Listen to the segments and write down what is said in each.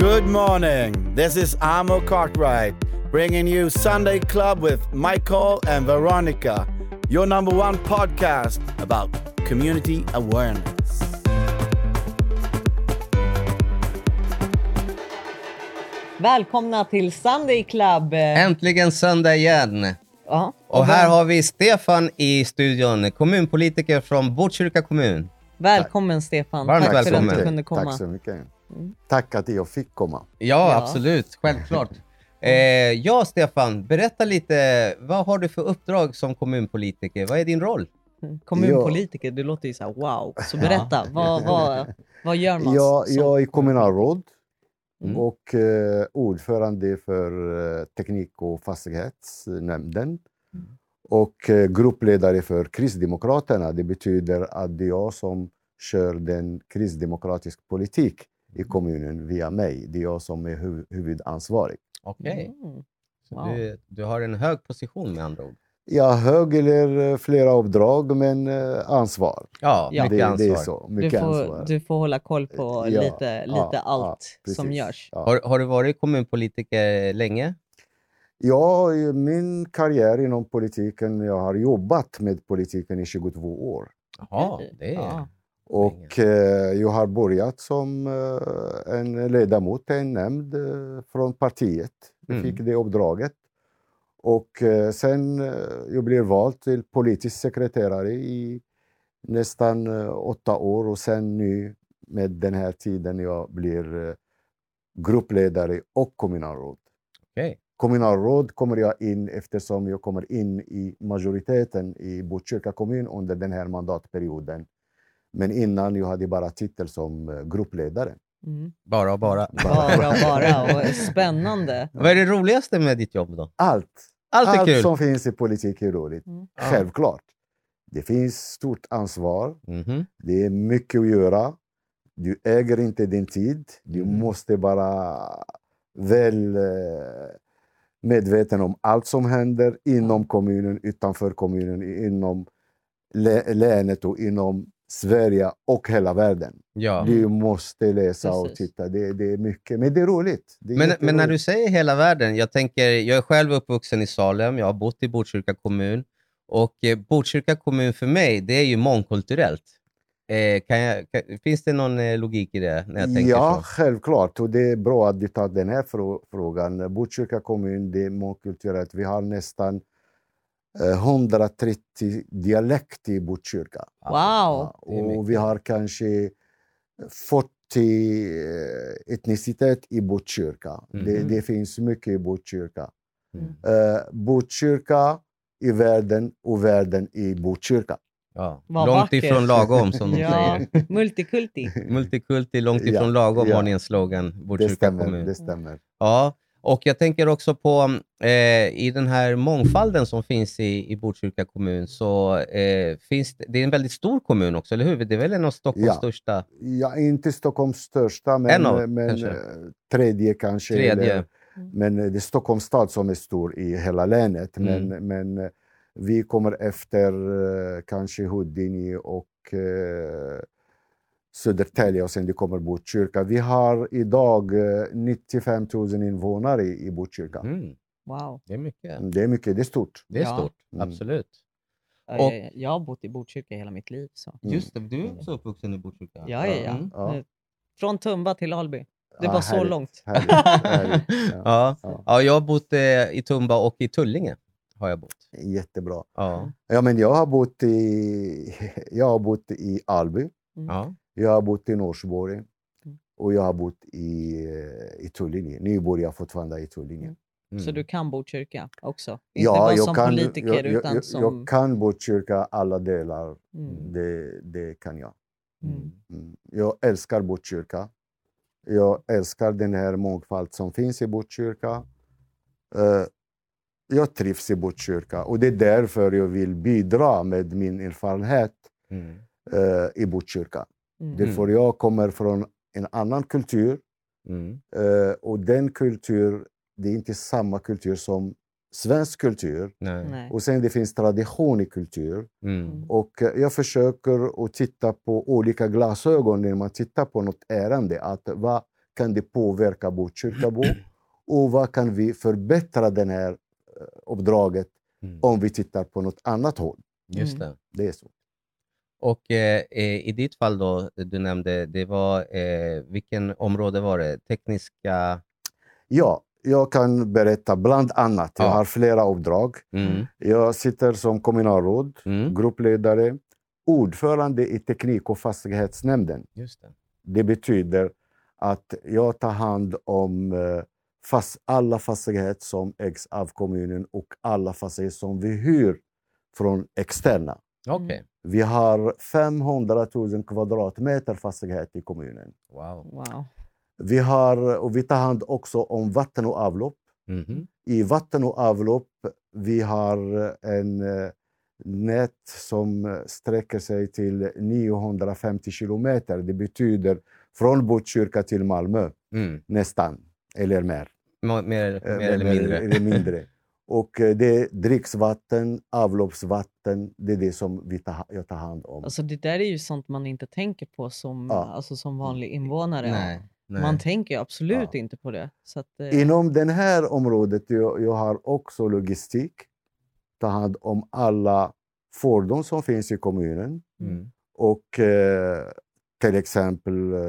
Good morning. This is Amo Cartwright bringing you Sunday Club with Michael and Veronica, your number one podcast about community awareness. Välkomna till Sunday Club. Äntligen söndag igen. Ja, Och här väl- har vi Stefan i studion, kommunpolitiker från Botkyrka kommun. Välkommen Stefan. Varmt Tack för att välkommen. du kunde komma. Tack så mycket. Tack att jag fick komma. Ja, Ja. absolut. Självklart. Eh, ja, Stefan, berätta lite. Vad har du för uppdrag som kommunpolitiker? Vad är din roll? Kommunpolitiker, det låter ju så här wow. Så berätta, vad, vad, vad gör man? Jag, som- jag är kommunalråd Mm. och eh, ordförande för eh, teknik och fastighetsnämnden. Och eh, gruppledare för Kristdemokraterna. Det betyder att det är jag som kör den kristdemokratisk politik i kommunen via mig. Det är jag som är hu- huvudansvarig. Okej. Mm. Så Wow. du, du har en hög position med andra ord. Har hög eller eh, flera uppdrag, men eh, ansvar. Ja, Ja. mycket det, ansvar. det är så. Du, Mycket får, ansvar. du får hålla koll på Ja, lite, ja, lite allt ja, som precis. görs. Ja. Har, har du varit kommunpolitiker länge? Ja, min karriär inom politiken, jag har jobbat med politiken i 22 år. Jaha, det är... Och eh, jag har börjat som eh, en ledamot i en nämnd eh, från partiet. Jag Mm. fick det uppdraget. Och eh, sen eh, jag blev vald till politisk sekreterare i nästan eh, åtta år och sen nu med den här tiden jag blir gruppledare och kommunalråd. Okej. Kommunalråd kommer jag in eftersom jag kommer in i majoriteten i Botkyrka kommun under den här mandatperioden. Men innan jag hade bara titel som eh, gruppledare. Mm. Bara och bara. Bara, bara. Och spännande. Vad är det roligaste med ditt jobb då? Allt, Allt är kul. som finns i politik är roligt. Mm. Självklart. Det finns stort ansvar. Mhm. Det är mycket att göra. Du äger inte din tid. Du Mm. måste vara väl eh, medveten om allt som händer inom kommunen, utanför kommunen, inom lä- länet och inom Sverige och hela världen. Ja. Du måste läsa och Precis. titta. Det, det är mycket, men det är roligt. Det är Men, men när du säger hela världen, jag tänker, jag är själv uppvuxen i Salem, jag har bott i Botkyrka kommun och eh, Botkyrka kommun för mig, det är ju mångkulturellt. Eh, kan jag, kan, finns det någon eh, logik i det när jag tänker ja, så? självklart. Och det är bra att du tar den här frå- frågan. Botkyrka kommun, det är mångkulturellt. Vi har nästan 130 dialekter i Botkyrka. Wow. Ja, det och vi har kanske 40 eh, etnicitet i Botkyrka. Det, Mhm. det finns mycket i Botkyrka. Mm. Eh, Botkyrka i världen och världen i Botkyrka. Ja. Långt vackert. ifrån lagom, som de Ja, säger. multikulti. Multikulti, långt Ja, ifrån lagom ja. har ni en slogan, Det Botkyrka stämmer. kommun. Det stämmer. Ja, och jag tänker också på eh, i den här mångfalden som finns i, i Botkyrka kommun så eh, finns det, det är en väldigt stor kommun också, eller hur? Det är väl en av Stockholms Ja. största? Ja, inte Stockholms största, men, En av, men kanske. eh, tredje kanske. Tredje. Eller, men eh, det är Stockholms stad som är stor i hela länet. Mm. Men, men eh, vi kommer efter eh, kanske Huddinge och eh, Södertälje och sen det kommer Botkyrka. Vi har idag eh, 95 000 invånare i, i Botkyrka. Mm, Wow. det är mycket. Det är mycket, det är stort. Det är Ja. stort, Mm. absolut. Jag- Och- Jag har bott i Botkyrka hela mitt liv. Så. Mm. Just det, du är också uppvuxen i Botkyrka. Ja, ja, ja. Mm. Ja. Eh, Från Tumba till Alby. Det Ja, var så härligt, långt. Härligt, härligt. Ja. Ja. Ja. ja, jag har bott eh, i Tumba och i Tullinge. Har jag bott. Jättebra. Ja. Ja, men jag har bott i, jag har bott i Alby. Ja. Jag har bott i Norsborg Mm. och jag har bott i, eh, i Tullinge. Nu bor jag fortfarande i Tullinge. Så Mm. du kan Botkyrka också? Inte bara som politiker jag, jag, utan jag, som... jag kan Botkyrka alla delar. Mm. Det, det kan jag. Mm. Mm. Jag älskar Botkyrka. Jag älskar den här mångfald som finns i Botkyrka. Eh, jag trivs i Botkyrka och det är därför jag vill bidra med min erfarenhet Mm. eh, i Botkyrka. Mm. Därför jag kommer från en annan kultur Mm. eh, och den kultur, det är inte samma kultur som svensk kultur. Nej. Nej. Och sen det finns tradition i kultur. Mm. Och eh, jag försöker att titta på olika glasögon när man tittar på något ärende. Att vad kan det påverka Botkyrkabo och vad kan vi förbättra det här eh, uppdraget Mm. om vi tittar på något annat håll. Just Mm. det. Det är så. Och eh, eh, i ditt fall då, du nämnde, det var, eh, vilken område var det? Tekniska... Ja, jag kan berätta bland annat. Jag Ja. har flera uppdrag. Mm. Jag sitter som kommunalråd, Mm. gruppledare, ordförande i teknik och fastighetsnämnden. Just det. Det betyder att jag tar hand om eh, fast, alla fastigheter som ägs av kommunen och alla fastigheter som vi hyr från externa. Okej. Vi har 500 000 kvadratmeter fastighet i kommunen. Wow. Wow. Vi, har, och vi tar hand också om vatten och avlopp. Mhm. I vatten och avlopp vi har en eh, nät som sträcker sig till 950 kilometer. Det betyder från Botkyrka till Malmö Mm. nästan, eller mer. Mer, Eh, mer eller mindre. Eller mindre. Och eh, det är dricksvatten, avloppsvatten, det är det som vi tar, jag tar hand om. Alltså det där är ju sånt man inte tänker på som, Ja. alltså, som vanlig invånare. Nej. Nej. Man tänker absolut Ja. inte på det. Så att, eh, Inom det här området jag, jag har också logistik, ta hand om alla fordon som finns i kommunen. Mm. och eh, till exempel eh,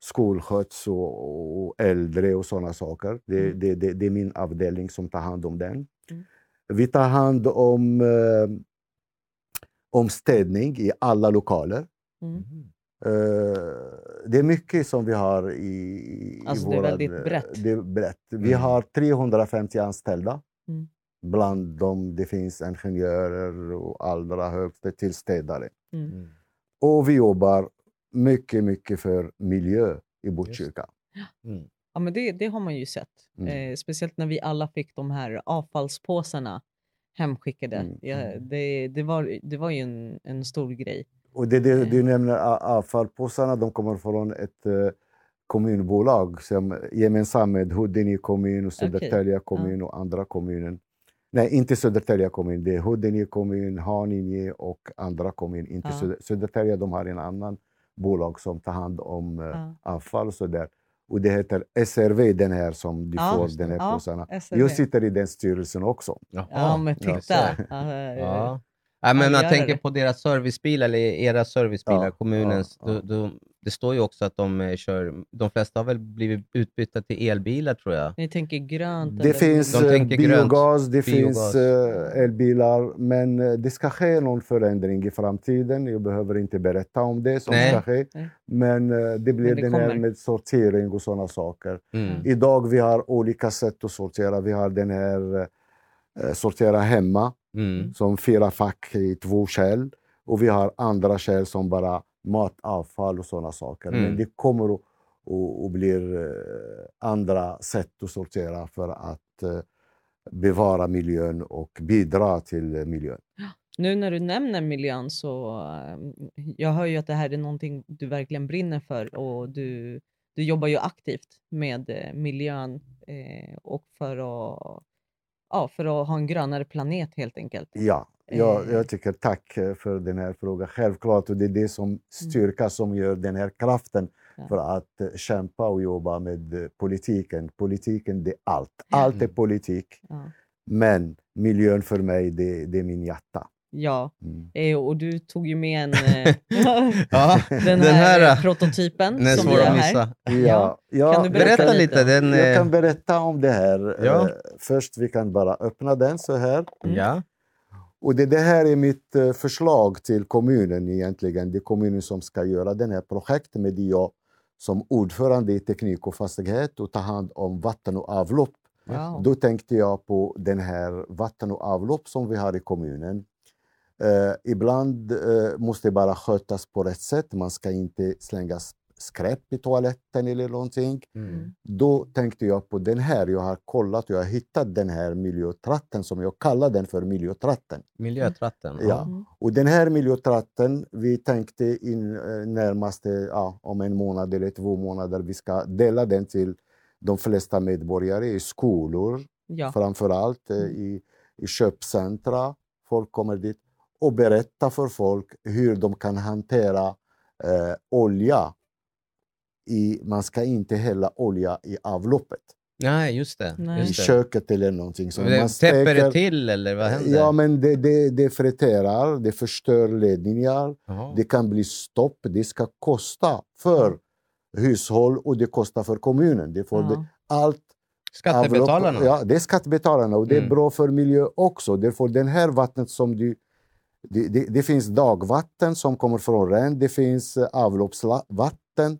skolskjuts och, och äldre och sådana saker. Det, Mm. det, det, det är min avdelning som tar hand om den. Mm. Vi tar hand om, eh, om städning i alla lokaler. mm. Eh, det är mycket som vi har i, i Alltså det är väldigt brett. Det är brett. Vi Mm. har 350 anställda. Mm. Bland dem det finns ingenjörer och allra högst till städare. Mm. Och vi jobbar mycket, mycket för miljö i Botkyrka. Mm. Ja, men det, det har man ju sett. Mm. Eh, speciellt när vi alla fick de här avfallspåsarna hemskickade. Mm, Ja, mm. det, det, var, det var ju en, en stor grej. Och det, det Mm. du nämner, avfallspåsarna, de kommer från ett eh, kommunbolag som gemensamt med Huddinge kommun och Södertälje kommun och andra kommuner. Nej, inte Södertälje kommun. Det är Huddinge kommun, Haninge och andra kommuner. Inte Ja. Söder, Södertälje, de har en annan bolag som tar hand om eh, Ja. avfall och sådär. Och det heter SRV, den här som du Ja, får, den här Ja, påsarna. SRV. Jag sitter i den styrelsen också. Jaha. Ja, men titta. Ja, Ja. Ja, men Ja, man gör tänker det. på deras servicebilar, eller era servicebilar, Ja, kommunens. ja, ja. Då, då, det står ju också att de eh, kör, de flesta har väl blivit utbytta till elbilar tror jag. Ni tänker grönt? Det eller? finns De eh, tänker grönt. biogas, det Biogas. finns eh, elbilar, men det ska ske någon förändring i framtiden. Jag behöver inte berätta om det som Nej. ska ske. Nej. Men det blir det den här med sortering och sådana saker. Mm. Idag vi har olika sätt att sortera. Vi har den här sortera hemma, Mm. som fyra fack i två kärl. Och vi har andra kärl som bara matavfall och sådana saker. Mm. Men det kommer att, att, att bli eh, andra sätt att sortera för att eh, bevara miljön och bidra till eh, miljön. Nu när du nämner miljön så eh, jag hör ju att det här är någonting du verkligen brinner för och du, du jobbar ju aktivt med miljön eh, och för att, ja, för att ha en grönare planet helt enkelt. Ja, jag, Eh. jag tycker tack eh, för den här frågan. Självklart, och det är det som styrka som gör den här kraften Ja. för att eh, kämpa och jobba med politiken. Politiken, det är allt. Allt är Mm. politik. Ja. Men miljön för mig, det, det är min hjärta. Ja, Mm. och du tog ju med en, Ja, den här, eh, prototypen den är som vi har här. Ja, ja, Kan du berätta Berätta lite Den, Jag kan berätta om det här. Ja. Först vi kan bara öppna den så här. Mm. Ja. Och det, det här är mitt eh, förslag till kommunen egentligen. Det är kommunen som ska göra det här projektet med jag som ordförande i teknik och fastighet och ta hand om vatten och avlopp. Wow. Då tänkte jag på den här vatten och avlopp som vi har i kommunen. Eh, ibland eh, måste det bara skötas på rätt sätt. Man ska inte slänga s- skräp i toaletten eller någonting. Mm. Då tänkte jag på den här. Jag har kollat och jag har hittat den här miljötratten som jag kallar den för miljötratten. Miljötratten. Ja. Mm. Och den här miljötratten, vi tänkte in eh, närmaste, ja, om en månad eller två månader, vi ska dela den till de flesta medborgare i skolor, Ja. framför allt eh, Mm. i, i köpcentra. Folk kommer dit och berätta för folk hur de kan hantera eh, olja i, man ska inte hälla olja i avloppet. Nej, just det. Nej. I Just det. köket eller någonting. Så Men man det täpper det steker- till eller vad händer? Ja, men det, det, det friterar, det förstör ledningar. Jaha. Det kan bli stopp. Det ska kosta för hushåll och det kostar för kommunen. Det får det, allt Skattebetalarna? avlopp- Ja, det är skattebetalarna och det är Mm. bra för miljö också. Därför den här vattnet som du... Det, det, det finns dagvatten som kommer från Rhen, det finns eh, avloppsvatten.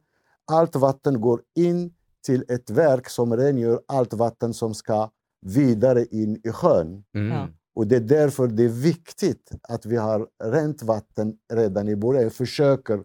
Allt vatten går in till ett verk som rengör allt vatten som ska vidare in i sjön. Mm. Ja. Och det är därför det är viktigt att vi har rent vatten redan i början. Försöker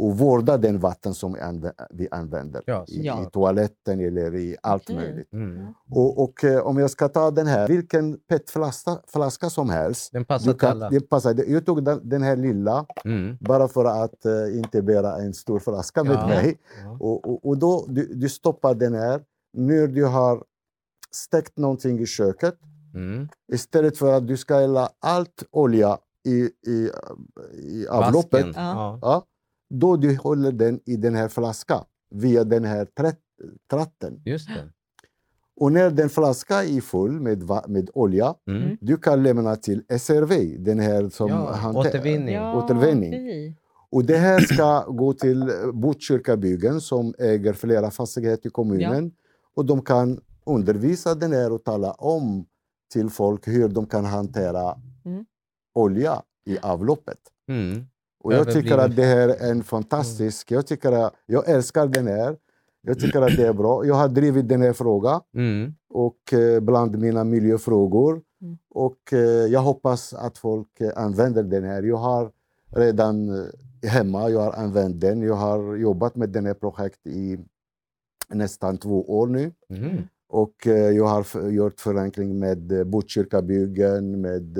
att vårda den vatten som vi anvä- vi använder. Ja, I, Ja. I toaletten eller i allt Okej. möjligt. Mm. Och, och eh, om jag ska ta den här, vilken petflaska flaska som helst. Den passar till alla. det passar. Jag tog den, den här lilla Mm. bara för att eh, inte bära en stor flaska med Ja. mig. Ja. Och, och, och då du, du stoppar den här. När du har stekt någonting i köket, Mm. istället för att du ska hälla allt olja i, i, i avloppet, Vasken. Ja. Ja. ja, då du håller den i den här flaskan via den här tratten. Just det. Och när den flaskan är full med, med olja, Mm. Mm. du kan lämna till SRV, den här som Ja, hanter- återvinning. Ja, Återvinning. Och det här ska gå till eh, Botkyrka byggen som äger flera fastigheter i kommunen. Och de kan undervisa den här och tala om till folk hur de kan hantera Mm. olja i avloppet. Mm. Och jag tycker att det här är en fantastisk... Jag, tycker att, jag älskar den här. Jag tycker att det är bra. Jag har drivit den här frågan Mm. och eh, bland mina miljöfrågor. Mm. Och eh, jag hoppas att folk eh, använder den här. Jag har redan hemma, jag har använt den. Jag har jobbat med den här projekt i nästan två år nu. Mm. Och jag har gjort förankring med Botkyrkabyggen, med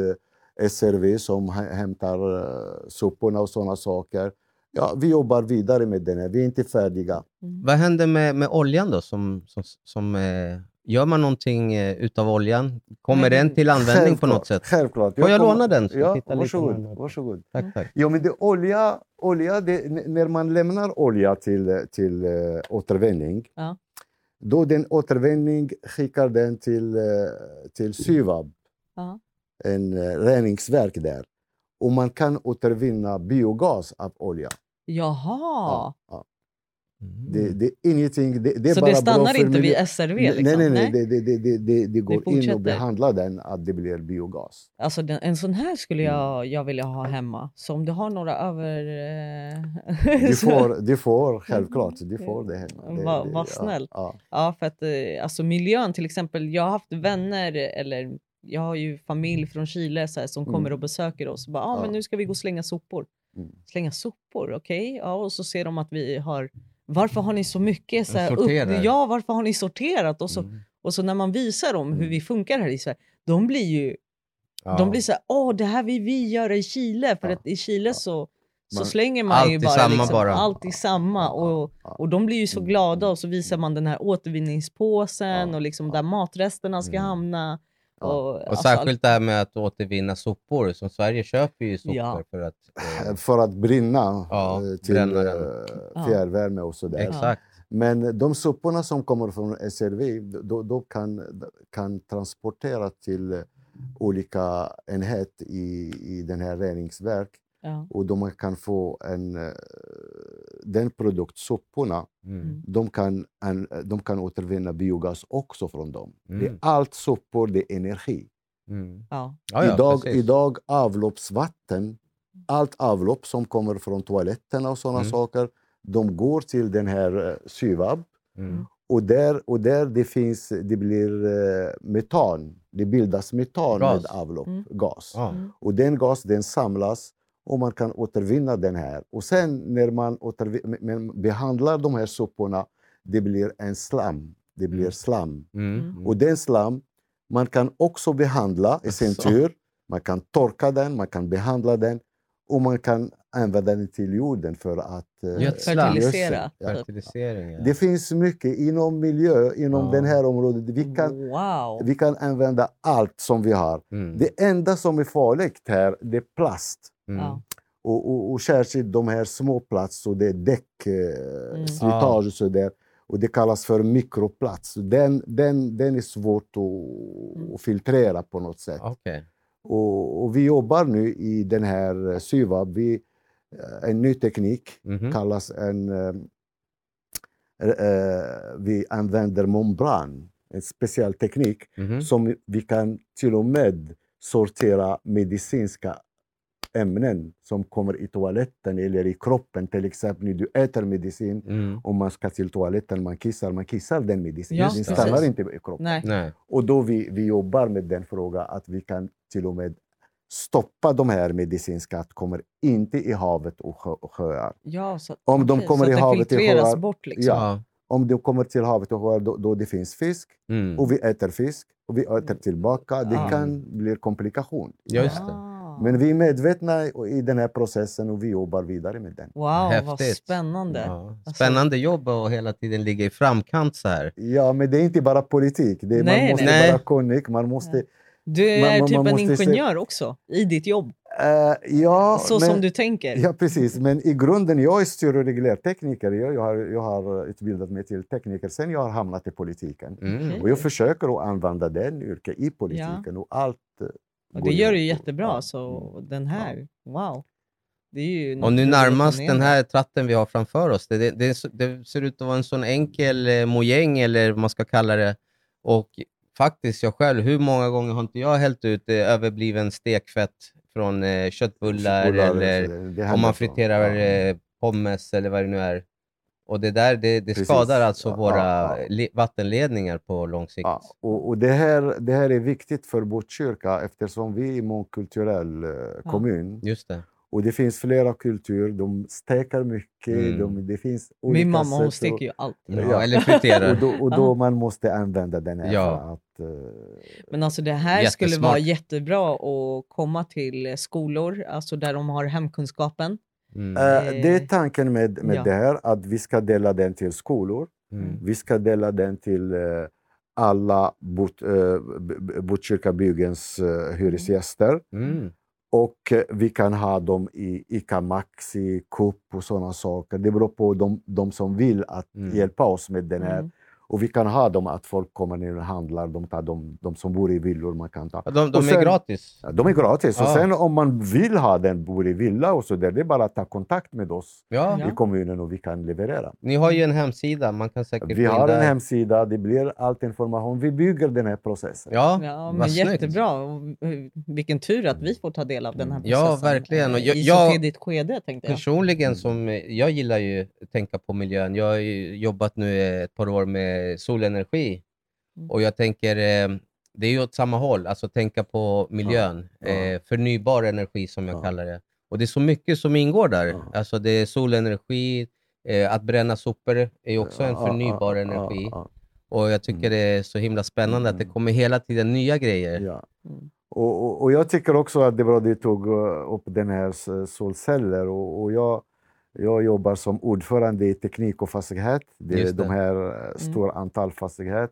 SRV som hä- hämtar eh, soporna och sådana saker. Ja, vi jobbar vidare med den här. Vi är inte färdiga. Mm. Vad händer med, med oljan då? Som, som, som, eh, gör man någonting eh, utav oljan? Kommer Nej, den till användning på något sätt? Självklart. Får jag kommer- låna den så Ja, tittar lite varsågod. närmare? varsågod. Tack, tack. Jo, men det olja, olja det, när man lämnar olja till, till uh, återvinning, Ja. då den återvinning skickar den till, uh, till Syvab, Ja. En uh, reningsverk där. Och man kan återvinna biogas av olja. Jaha, Ja, ja. Mm. Det, det är ingenting, det, det är så bara det stannar för inte vid SRV? Nej, Liksom? nej, nej, det, det, det, det, det, det går in och behandlar den att det blir biogas. Alltså den, en sån här skulle Mm. jag, jag vilja ha hemma. Så om du har några över... Eh, Du får, du får självklart, du får det hemma. Vad- det, vad ja, snällt. Ja, Ja, för att eh, alltså miljön till exempel. Jag har haft vänner eller jag har ju familj från Chile så här, som Mm. kommer och besöker oss. Bara, ah, Ja. men nu ska vi gå och slänga sopor. Mm. Slänga sopor, okej. Ja, och så ser de att vi har... Varför har ni så mycket? Så här, upp, ja, varför har ni sorterat? Och så, Mm. och så när man visar dem hur Mm. vi funkar här i Sverige, de blir ju Ja. de blir så här, åh det här vill vi göra i Chile. För Ja. att i Chile så, så slänger man ju Allt bara, samma liksom, bara. allt i samma. Och, och de blir ju så Mm. glada och så visar man den här återvinningspåsen och liksom där matresterna ska Mm. hamna. Och, Och alltså, särskilt det här med att återvinna sopor. Som Sverige köper ju sopor Ja. för att... Eh, För att brinna Ja, eh, till eh, fjärrvärme och sådär. exakt. Men de soporna som kommer från SRV, då, då kan, kan transporteras till olika enheter i, i den här reningsverk. Ja. Och de kan få en, eh, den produkt, soporna, Mm. de kan, en, de kan återvinna biogas också från dem. Det är Mm. allt sopor, det är energi. Mm. Ja. Ja, ja, idag, idag avloppsvatten, allt avlopp som kommer från toaletterna och sådana Mm. saker, de går till den här eh, Syvab. Mm. Och där, och där det finns, det blir eh, metan, det bildas metan Gas. med avlopp, Mm. gas. Ja. Mm. Och den gas den samlas och man kan återvinna den här. Och sen när man behandlar de här soporna, det blir en slam. Det blir Mm. slam. Mm. Mm. Och den slam, man kan också behandla i sin Asså. tur. Man kan torka den, man kan behandla den och man kan använda den till jorden för att eh. Fertilisera. Ja. Det finns mycket inom miljö, inom Ja. den här området. Vi kan, Wow. vi kan använda allt som vi har. Mm. Det enda som är farligt här, det är plast. Mm. Ja. Och, och, och särskilt de här små platser, det är däck, eh, Mm. slitage och så där. Och det kallas för mikroplats. Den, den, den är svårt att, att filtrera på något sätt. Okej. Och, och vi jobbar nu i den här eh, Syvab, vi, eh, en ny teknik, Mhm. kallas en... eh, vi använder membran, en speciell teknik Mhm. som vi kan till och med sortera medicinska ämnen som kommer i toaletten eller i kroppen. Till exempel när du äter medicin, Mm. om man ska till toaletten, man kissar, man kissar den medicinen. Ja, den precis. stannar inte i kroppen. Nej. Nej. Och då vi, vi jobbar med den frågan att vi kan till och med stoppa de här medicinska att kommer inte i havet och, sjö, och sjöar. Ja, så, Om de kommer så i havet filtreras sjöar- bort liksom. Ja. Om de kommer till havet och sjöar då, då det finns fisk Mm. och vi äter fisk och vi äter tillbaka, det Ja. kan bli komplikation. Ja, just det. Men vi är medvetna i den här processen och vi jobbar vidare med den. Wow, vad Häftigt. spännande. Ja. Alltså- Spännande jobb att hela tiden ligga i framkant så här. Ja, men det är inte bara politik. Det är, Nej, man måste nej. vara kunnig. Man måste, Du är man- typ man en måste se- ingenjör också i ditt jobb. Eh, ja, så men, som du tänker. Ja, precis. Men i grunden, jag är styr och reglertekniker. Jag, jag, har, jag har utbildat mig till tekniker sen jag har hamnat i politiken. Mm. Okej. Och jag försöker att använda den yrket i politiken och allt. Och det gör du ihop. jättebra. Så den här, wow. Det är ju Och nu närmast den här tratten vi har framför oss. Det, det, det, det ser ut att vara en sån enkel eh, mojäng, eller vad man ska kalla det. Och faktiskt, jag själv, hur många gånger har inte jag hällt ut eh, överbliven stekfett från eh, köttbullar, Bullar, eller så det- det om man friterar Ja. eh, pommes eller vad det nu är. Och det där, det, det skadar alltså Ja, våra ja, ja. le- vattenledningar på lång sikt. Ja, och, och det, här, det här är viktigt för Botkyrka eftersom vi är en mångkulturell eh, Ja. kommun. Just det. Och det finns flera kulturer. De stekar mycket. Mm. De, det finns olika Min mamma hon steker ju allt. Ja, Ja. Eller friterar. Och då, och då man måste använda den här Ja. för att... eh, Men alltså det här skulle vara jättebra att komma till skolor, alltså där de har hemkunskapen. Mm. Eh, det är tanken med, med ja. det här, att vi ska dela den till skolor. Mm. Vi ska dela den till eh, alla Bot, B- Botkyrkabyggens eh, hyresgäster. Mm. Och vi kan ha dem i ICA Maxi, Coop och sådana saker. Det beror på de, de som vill att Mm. hjälpa oss med den här. Mm. Och vi kan ha dem att folk kommer ner och handlar. De, tar de, de som bor i villor man kan ta. Ja, de de Och är sen- gratis. Ja, De är gratis. Och Ja. sen om man vill ha den, bor i villa och så där, det är bara att ta kontakt med oss Ja. Ja. i kommunen och vi kan leverera. Ni har ju en hemsida, man kan säkert Vi har en hemsida, det blir allt information. Vi bygger den här processen. Ja, Ja, men jättebra. Och, eh, Vilken tur att vi får ta del av den här Ja, processen. verkligen. Och jag- I så tidigt skede tänkte jag. Personligen, som, eh, jag gillar ju att tänka på miljön. Jag har ju jobbat nu ett par år med solenergi Mm. och jag tänker, eh, det är ju åt samma håll, alltså tänka på miljön. Ja. Eh, förnybar energi som jag Ja. kallar det. Och det är så mycket som ingår där. Alltså det är solenergi, eh, att bränna sopor är också en förnybar energi. Och jag tycker Mm. det är så himla spännande att det Mm. kommer hela tiden nya grejer. ja. Mm. Och, och, och jag tycker också att det var bra att du tog eh, upp den här solceller. Och, och jag, jag jobbar som ordförande i teknik och fastighet. Det är de här eh, stora antal fastighet.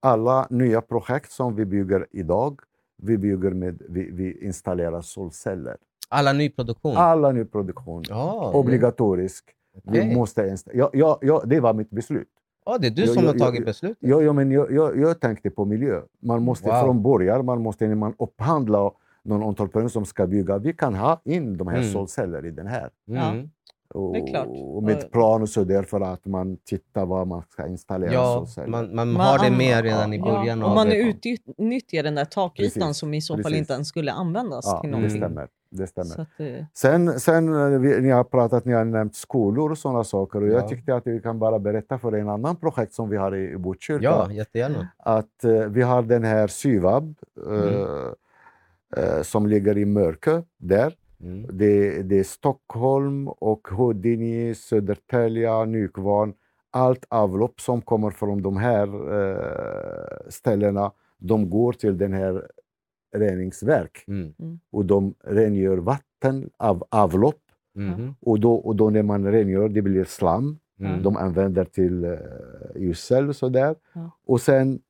Alla nya projekt som vi bygger idag, vi bygger med, vi, vi installerar solceller. Alla nyproduktion. Alla nyproduktion, Ja, obligatorisk. okej. Vi måste insta- ja, ja, ja, det var mitt beslut. Ja, det är du Jag- som jag- har tagit beslutet. Ja, ja, men jag, jag, jag tänkte på miljö. Man måste Wow. från början, man måste när man upphandlar någon entreprenör som ska bygga, vi kan ha in de här Mm. solceller i den här. Ja. Mm. Och, Det och med Och- plan och så där för att man tittar vad man ska installera Ja, solceller. man, man Man har det med redan i ja, början Ja, om man det. utnyttjar den där takytan Precis, som i så fall precis. inte ens skulle användas ja, till det någonting. stämmer. Det stämmer. Så att, eh, Sen, sen eh, vi, ni har pratat, ni har nämnt skolor och sådana saker. Och Ja. jag tyckte att vi kan bara berätta för en annan projekt som vi har i, i Botkyrka. Ja, jättegärna. att eh, vi har den här Syvab eh, Mm. eh, som ligger i Mörkö där. Mm. Det, det är Stockholm och Huddinge, Södertälje, Nykvarn. Allt avlopp som kommer från de här eh, ställena, de går till den här reningsverk Mm. och de rengör vatten av avlopp. Mhm. Och då, och då när man rengör, det blir slam. Mm. De använder till uh, gödsel och sådär. Ja. Och sen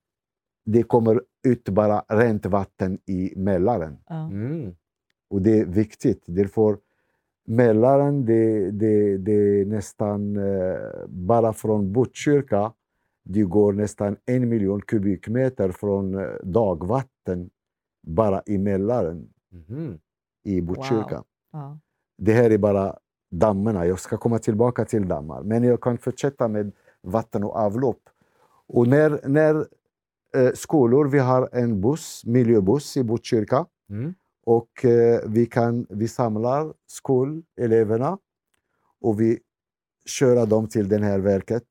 det kommer ut bara rent vatten i Mälaren. ja. Mm. Och det är viktigt. Därför Mälaren, det, det, det är nästan eh, bara från Botkyrka, det går nästan en miljon kubikmeter från eh, dagvatten bara i Mälaren Mhm. i Botkyrka. Ja. Det här är bara dammarna. Jag ska komma tillbaka till dammar. Men jag kan fortsätta med vatten och avlopp. Och när, när eh, skolor, vi har en buss, miljöbuss i Botkyrka. Mm. Och eh, vi, kan, vi samlar skoleleverna och vi kör dem till det här verket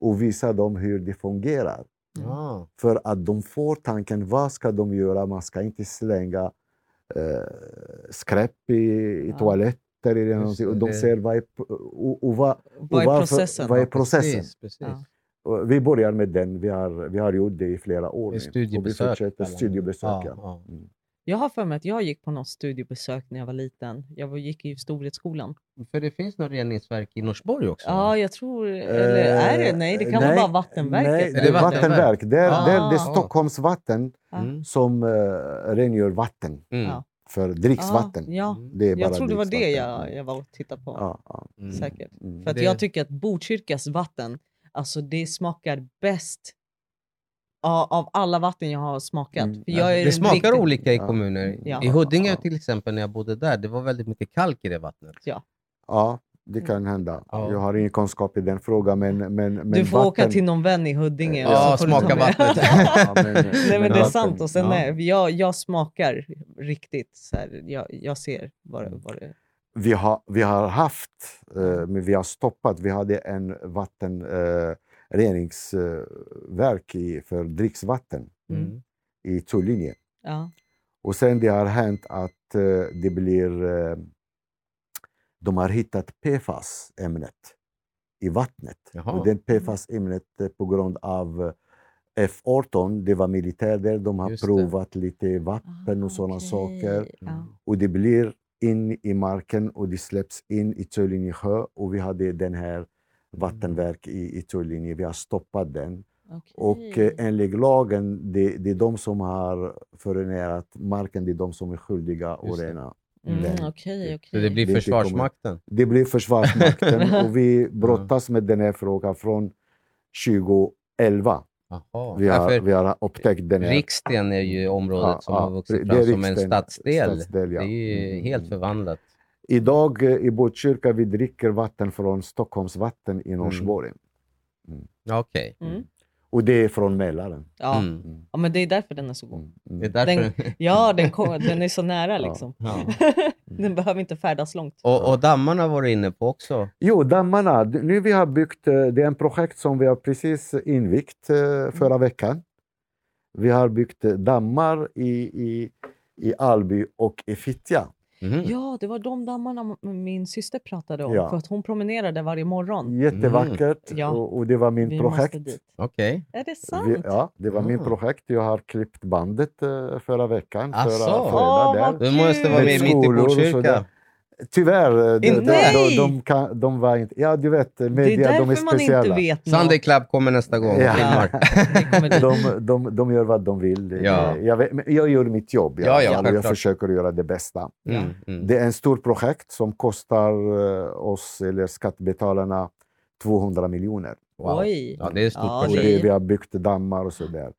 och visar dem hur det fungerar. Ja. För att de får tanken, vad ska de göra? Man ska inte slänga eh, skräp i, i Ja. toaletter eller Just någonting. Och de ser vad är, och, och vad, Vad är varför- processen? vad är processen? Precis, precis. Ja. Och vi börjar med den. Vi har, vi har gjort det i flera år. Studiebesök, Och vi fortsätter studiebesök. Ja. ja. Mm. Jag har för mig att jag gick på något studiebesök när jag var liten. Jag var- gick i Storhetsskolan. För det finns något reningsverk i Norsborg också? Ja, jag tror... Eller är det? Nej, det kan vara nej, bara Vattenverket. Nej, det är vattenverk? Det är, det är, det är Ah. Stockholms vatten Ja. Mm. som uh, rengör vatten Mm. Ja. för dricksvatten. Ja, ja. Det är Jag bara tror det var det jag, jag var och tittade på. Ja, ja. Mm. Säkert. Mm. För att Det- jag tycker att Botkyrkas vatten, alltså det smakar bäst av, av alla vatten jag har smakat. Mm. För jag är Det smakar riktig- olika i Ja. kommuner. Ja. I Huddinge Ja. till exempel, när jag bodde där, det var väldigt mycket kalk i det vattnet. ja, det kan hända. Ja. Jag har ingen kunskap i den frågan. Men, men, men Du får åka vatten- till någon vän i Huddinge och Ja, ta smaka vattnet. Ja, men- Nej men det är vatten, sant. Och sen ja. är, jag, jag smakar riktigt. Så här, jag, jag ser vad det, vad det vi har, vi har haft, eh, men vi har stoppat. Vi hade en vattenreningsverk eh, reningsverk i, för dricksvatten Mm. i Tullinge. Ja. Och sen det har hänt att eh, det blir... Eh, de har hittat PFAS-ämnet i vattnet. Jaha. Och den PFAS-ämnet eh, på grund av eh, F18, det var militär där, de har Just det. provat lite vatten och Ah, sådana okej. saker. Ja. Och det blir in i marken och det släpps in i Tullinge sjö. Och vi hade den här vattenverk i, i Tullinge, vi har stoppat den. Och eh, enligt lagen, det, det är de som har förorenat marken, det är de som är skyldiga att rena. Mm, den. Okej, okej. Så det blir Det Försvarsmakten? Det blir Försvarsmakten och vi brottas med den här frågan från 2011. Jaha. Vi har, vi har upptäckt den här. Riksten är ju området Ja, som ja, har vuxit fram som en stadsdel. stadsdel, ja. Det är ju Mm, helt mm. förvandlat. Idag eh, i Botkyrka vi dricker vatten från Stockholms vatten i Norsborg. Ja, Okej. Mm. Och det är från Mälaren. Ja. Mm. Mm, ja, men det är därför den är så god. mm, mm. Det är därför... Ja, den, kom, den är så nära Ja. liksom. Ja. den behöver inte färdas långt. Och, och dammarna var du inne på också. Jo, dammarna. Nu vi har byggt, eh, det är en projekt som vi har precis invigt eh, förra veckan. Vi har byggt dammar i, i, i Alby och i Fittja. Mhm. Ja, det var de dammarna min syster pratade om. Ja. För att hon promenerade varje morgon. Jättevackert Ja. och, och det var min Vi projekt. Okej. Är det sant? Vi, ja, det var min Ah. projekt. Jag har klippt bandet eh, förra veckan. Asså? Förra fredag vad där. Du måste vara Kul! med mitt i Botkyrka. Tyvärr, eh, de, Inte? de, Nej! de, de, kan, de var inte... Ja, du vet, det är media, därför de är man inte speciella. vet Sunday Club kommer nästa gång Ja. de, de, de gör vad de vill. Ja. Jag, vet, jag gör mitt jobb. i Ja, ja, jag självklart. försöker göra det bästa. Mm, mm. Det är en stor projekt som kostar eh, oss, eller skattebetalarna, 200 miljoner. Wow. Oj. Ja, det är ett stort Ja, projekt. det, vi har byggt dammar och sådär.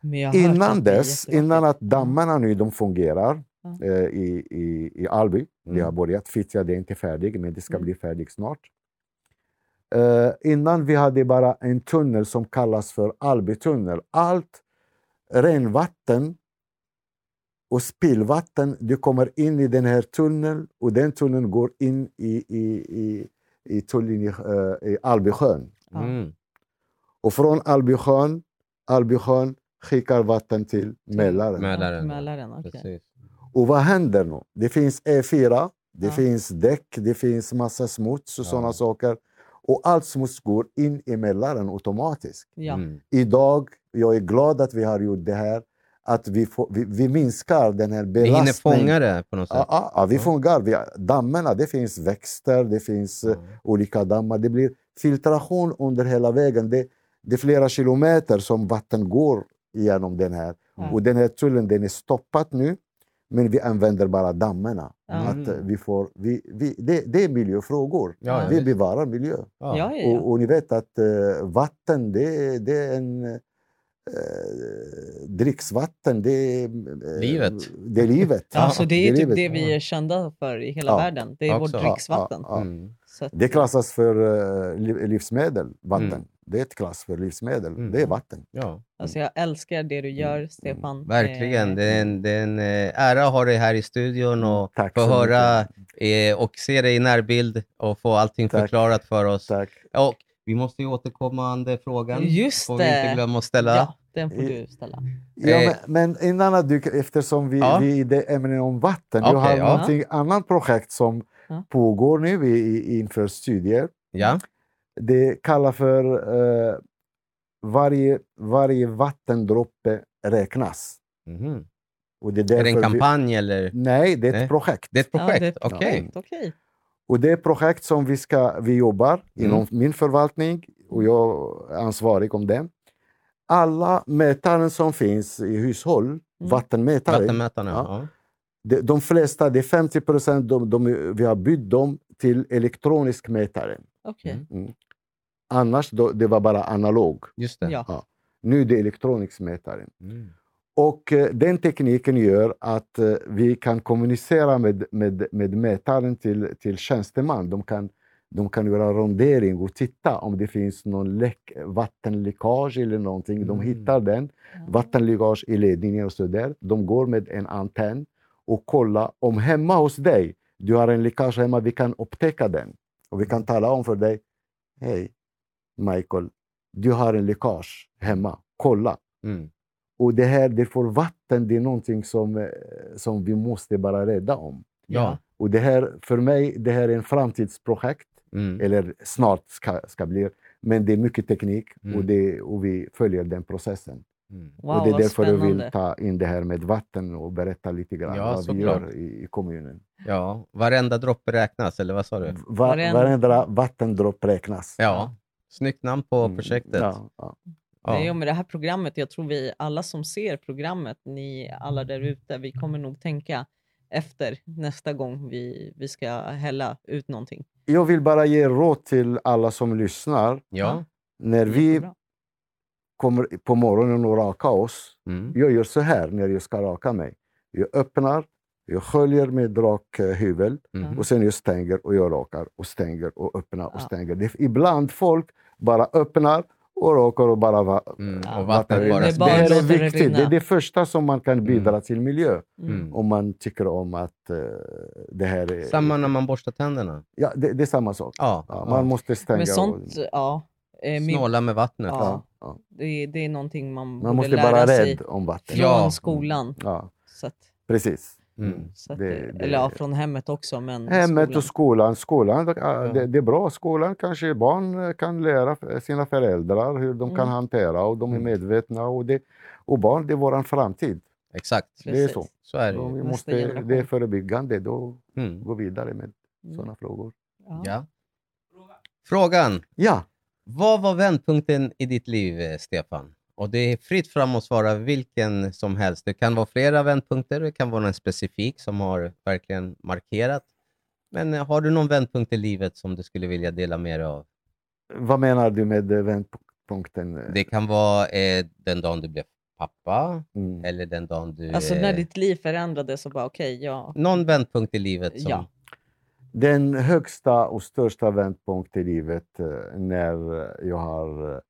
Jag har hört Innan dess, innan att dammarna nu de fungerar Eh, i, i, i Alby, det Mm. har börjat. Fittja det är inte färdigt, men det ska Mm. bli färdigt snart. Eh, innan vi hade bara en tunnel som kallas för Albytunnel. Allt renvatten och spillvatten det kommer in i den här tunneln och den tunneln går in i, i, i, i, Tullinge, eh, i Albysjön. Ja. Mm. Och från Albysjön, Albysjön skickar vatten till Mälaren. Mälaren. Mälaren, okej. Och vad händer nu? Det finns E4, det Ja. finns däck, det finns massa smuts och Ja. sådana saker. Och allt smuts går in i Mälaren automatiskt. Ja. Mm. Idag, jag är glad att vi har gjort det här, att vi, får, vi, vi minskar den här Vi belastningen. hinner fånga det på något sätt. Ja, ja, ja, vi Ja. fångar. Vi, dammarna, det finns växter, det finns Ja. olika dammar. Det blir filtration under hela vägen. Det, det är flera kilometer som vatten går igenom den här. Ja. Och den här tullen den är stoppad nu. Men vi använder bara dammarna. Ja. Att vi får, vi, vi, det, det är miljöfrågor. Ja, ja, vi visst. bevarar miljö. Ja. Ja, ja, ja. Och, och ni vet att eh, vatten, det, det är en... Eh, dricksvatten, det är... eh, Livet. Det är livet. Alltså, det är typ livet. det vi är kända för i hela Ja. världen. Det är Också. vårt dricksvatten. Ja, ja. Mm. Det klassas för li- livsmedel, vatten. Mm. Det är ett klass för livsmedel. Mm. Det är vatten. Ja. alltså, jag älskar det du gör, Stefan. Verkligen. Eh, Det är en, det är en eh, ära att ha dig här i studion och Tack få höra mycket. eh, och se dig i närbild och få allting Tack. förklarat för oss. Tack. Och vi måste ju återkommande frågan. Just får vi inte det. glömma att ställa. Ja, den får du ställa. Ja, Eh. men, men innan att du, eftersom vi, Ja. vi är i det ämnet om vatten, jag Okej, har ja. annat projekt som Ja. pågår nu i, i, inför studier. Ja. Det kallas för eh, varje, varje vattendroppe räknas. Mhm. Och det är, Är det en kampanj eller? Vi, nej, det är ett Nej. projekt. Det är ett Ja, projekt? ett Okej. projekt, Okej. Och det är ett projekt som vi, ska, vi jobbar Mm. inom min förvaltning och jag är ansvarig om det. Alla mätaren som finns i hushåll, vattenmätare, Vattenmätarna? Ja. Ja. de, de flesta, det är 50 procent, de, de, vi har bytt dem till elektronisk mätare. Okej. Mm. Annars då, det var bara analog. Just det. Ja. Nu är det elektronisk mätare. Mm. Och eh, den tekniken gör att eh, vi kan kommunicera med, med, med mätaren till, till tjänsteman. De kan, de kan göra rondering och titta om det finns någon läck, vattenläckage eller någonting. De Mm. hittar den. Vattenläckage i ledningen och så där. De går med en antenn och kollar om hemma hos dig, du har en läckage hemma, vi kan upptäcka den. Och vi kan tala om för dig, hej Michael, du har en läckage hemma, kolla. Mm. Och det här, det får vatten, det är någonting som, eh, som vi måste bara rädda om. Ja. Och det här, för mig, det här är en framtidsprojekt, Mm. eller snart ska, ska bli. Men det är mycket teknik Mm. och, det, och vi följer den processen. Mm. Wow, och det är därför jag vill ta in det här med vatten och berätta lite grann Ja, vad vi såklart. gör i, i kommunen. ja. Varenda droppe räknas, eller vad sa du? Va, Varenda- varenda vattendropp räknas. Ja. Snyggt namn på Mm, projektet. Ja, ja. Nej, Ja. och med det här programmet, jag tror vi alla som ser programmet, ni alla där ute, vi kommer nog tänka efter nästa gång vi, vi ska hälla ut någonting. Jag vill bara ge råd till alla som lyssnar. Ja. När vi kommer på morgonen och rakar oss, Mm. jag gör så här när jag ska raka mig. Jag öppnar, jag sköljer med rak eh, hyvel Mm. och sen jag stänger och jag rakar och stänger och öppnar och Ja. stänger. Det, ibland folk bara öppnar och rakar och bara va, Mm. Ja. Och vattnet rinner. bara Det det, här är viktigt. Det är det första som man kan bidra Mm. till miljö. Mm. Om man tycker om att eh, det här är... Samma när man borstar tänderna. Ja, det, det är samma sak. Ja. Ja, man måste stänga. Men och- sånt, ja. Eh, min, Snåla med vattnet. Ja. det, det är någonting man, Man borde måste lära vara sig rädd om vatten. från Ja. skolan. Ja, Så att, precis. Mm. så att, Det- det, eller ja, från hemmet också. Men Hemmet och skolan. skolan det, Ja. det, det är bra. Skolan kanske barn kan lära sina föräldrar hur de kan Mm. hantera och de är Mm. medvetna. Och, det, och barn, det är vår framtid. Exakt. Det är Precis. så. Så är det Så vi måste, det är förebyggande. Då Mm. gå vidare med Mm. sådana frågor. Ja. Ja. Frågan. Ja, Vad var vändpunkten i ditt liv, eh, Stefan? Och det är fritt fram att svara vilken som helst. Det kan vara flera vändpunkter, det kan vara en specifik som har verkligen markerat. Men eh, har du någon vändpunkt i livet som du skulle vilja dela med dig av? vad menar du med eh, vändpunkten? Det kan vara eh, den dagen du blev pappa, Mm. eller den dagen du... Alltså när eh, ditt liv förändrades så bara okej, ja. Någon vändpunkt i livet som... Ja. Den högsta och största vändpunkten i livet eh, när jag har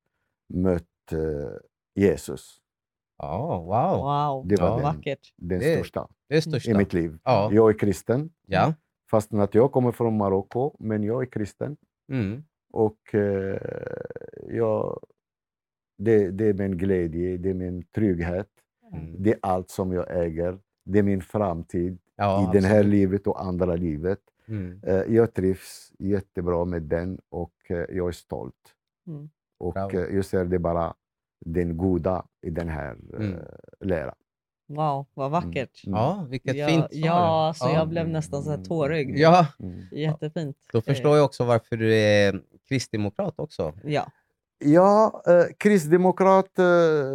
mött eh, Jesus. Ja, wow. Wow, Det var Ja. den, den Det- största Det största. i mitt liv. Ja. Jag är kristen, Ja. fastän att jag kommer från Marocko, men jag är kristen. Mm. Och eh, jag, det, det är min glädje, det är min trygghet, Mm. det är allt som jag äger. Det är min framtid Ja, i det här absolut. livet och andra livet. Mm. Eh, jag trivs jättebra med den och eh, jag är stolt. Mm. Och eh, jag ser det bara den goda i den här Mm. eh, läran. Wow, vad vackert. Mm. Ja, vilket ja, fint svar. Ja, alltså Ja. jag blev nästan så här tårögd. Ja, Mm. Jättefint. då förstår jag också varför du är kristdemokrat också. Eh, Ja. Ja, eh, kristdemokrat, eh,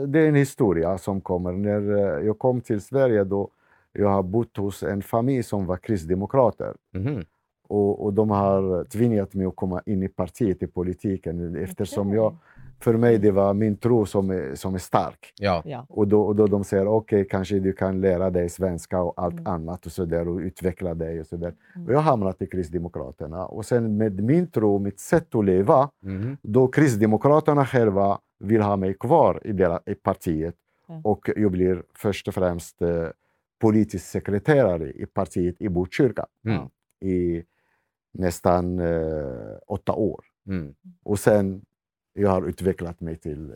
det är en historia som kommer. När eh, jag kom till Sverige då, Jag har bott hos en familj som var kristdemokrater. Mhm. Och, och de har tvingat mig att komma in i partiet, i politiken, eftersom jag, för mig det var min tro som är, som är stark. Ja. Ja. Och då, och då de säger okej, kanske du kan lära dig svenska och allt Mm. annat och så där och utveckla dig och så där. Mm. Och jag hamnade i Kristdemokraterna och sen med min tro, mitt sätt att leva, Mhm. då Kristdemokraterna själva vill ha mig kvar i, deras, i partiet Ja. och jag blir först och främst eh, politisk sekreterare i partiet i Botkyrka Mm. i nästan eh, åtta år. Mm. Och sen jag har utvecklat mig till,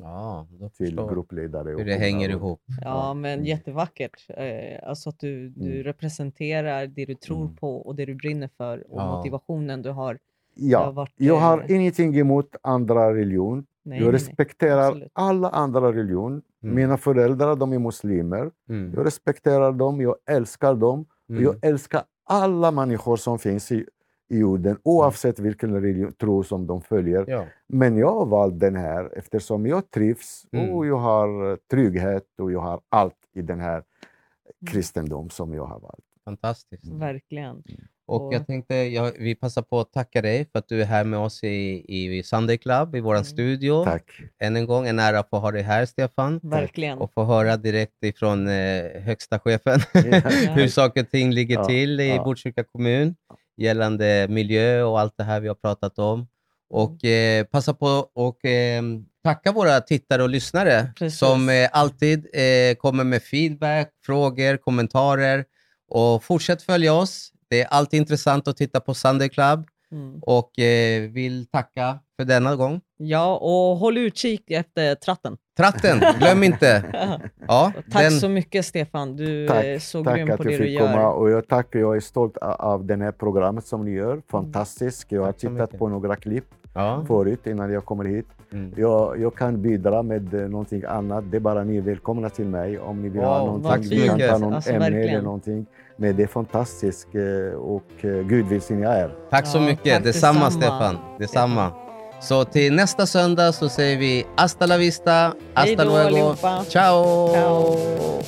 Ja, då till förstår jag gruppledare. och hur det hänger ihop. Ja, men Mm. jättevackert. Eh, alltså att du, du Mm. representerar det du tror Mm. på och det du brinner för och Ja. motivationen du har. Det har Ja, varit, jag har eh, ingenting emot andra religion. Nej, jag nej, nej. respekterar Absolut. alla andra religion. Mm. Mina föräldrar de är muslimer. Mm. Jag respekterar dem, jag älskar dem. Mm. jag älskar alla människor som finns i, i jorden, oavsett vilken religion, tro som de följer. Ja. Men jag har valt den här eftersom jag trivs Mm. och jag har eh, trygghet och jag har allt i den här Mm. kristendom som jag har valt. Fantastiskt. Verkligen. Och jag tänkte, jag, vi passar på att tacka dig för att du är här med oss i, i Sunday Club, i vår Mm. studio. Tack. Än en gång, en ära att få ha dig här, Stefan. Verkligen. Och få höra direkt ifrån eh, högsta chefen hur saker och ting ligger Ja, till i ja. Botkyrka kommun gällande miljö och allt det här vi har pratat om. Och eh, passa på och eh, tacka våra tittare och lyssnare Precis. som eh, alltid eh, kommer med feedback, frågor, kommentarer. Och fortsätt följa oss. Det är alltid intressant att titta på Sunday Club Mm. och eh, vill tacka för denna gång. Ja, och håll utkik efter tratten. Tratten, glöm inte. Ja, Tack den, så mycket Stefan. Du är Tack, så tack grym att på det jag du fick gör. komma. Och jag tackar, jag är stolt av det här programmet som ni gör. Fantastiskt. Jag har Tack tittat mycket. på några klipp ja. förut innan jag kommer hit. Mm. Jag, jag kan bidra med eh, någonting annat. Det är bara ni är välkomna till mig om ni vill ha Wow, någonting. tack så vi kan ta någon Alltså, ämne eller verkligen. någonting. Men det är fantastiskt eh, och eh, Gud välsigne er. Tack så Ja, mycket. tack Detsamma, detsamma. Stefan. Detsamma. Så till nästa söndag så säger vi hasta la vista, hasta Hej då, luego. allihopa. Ciao! Ciao.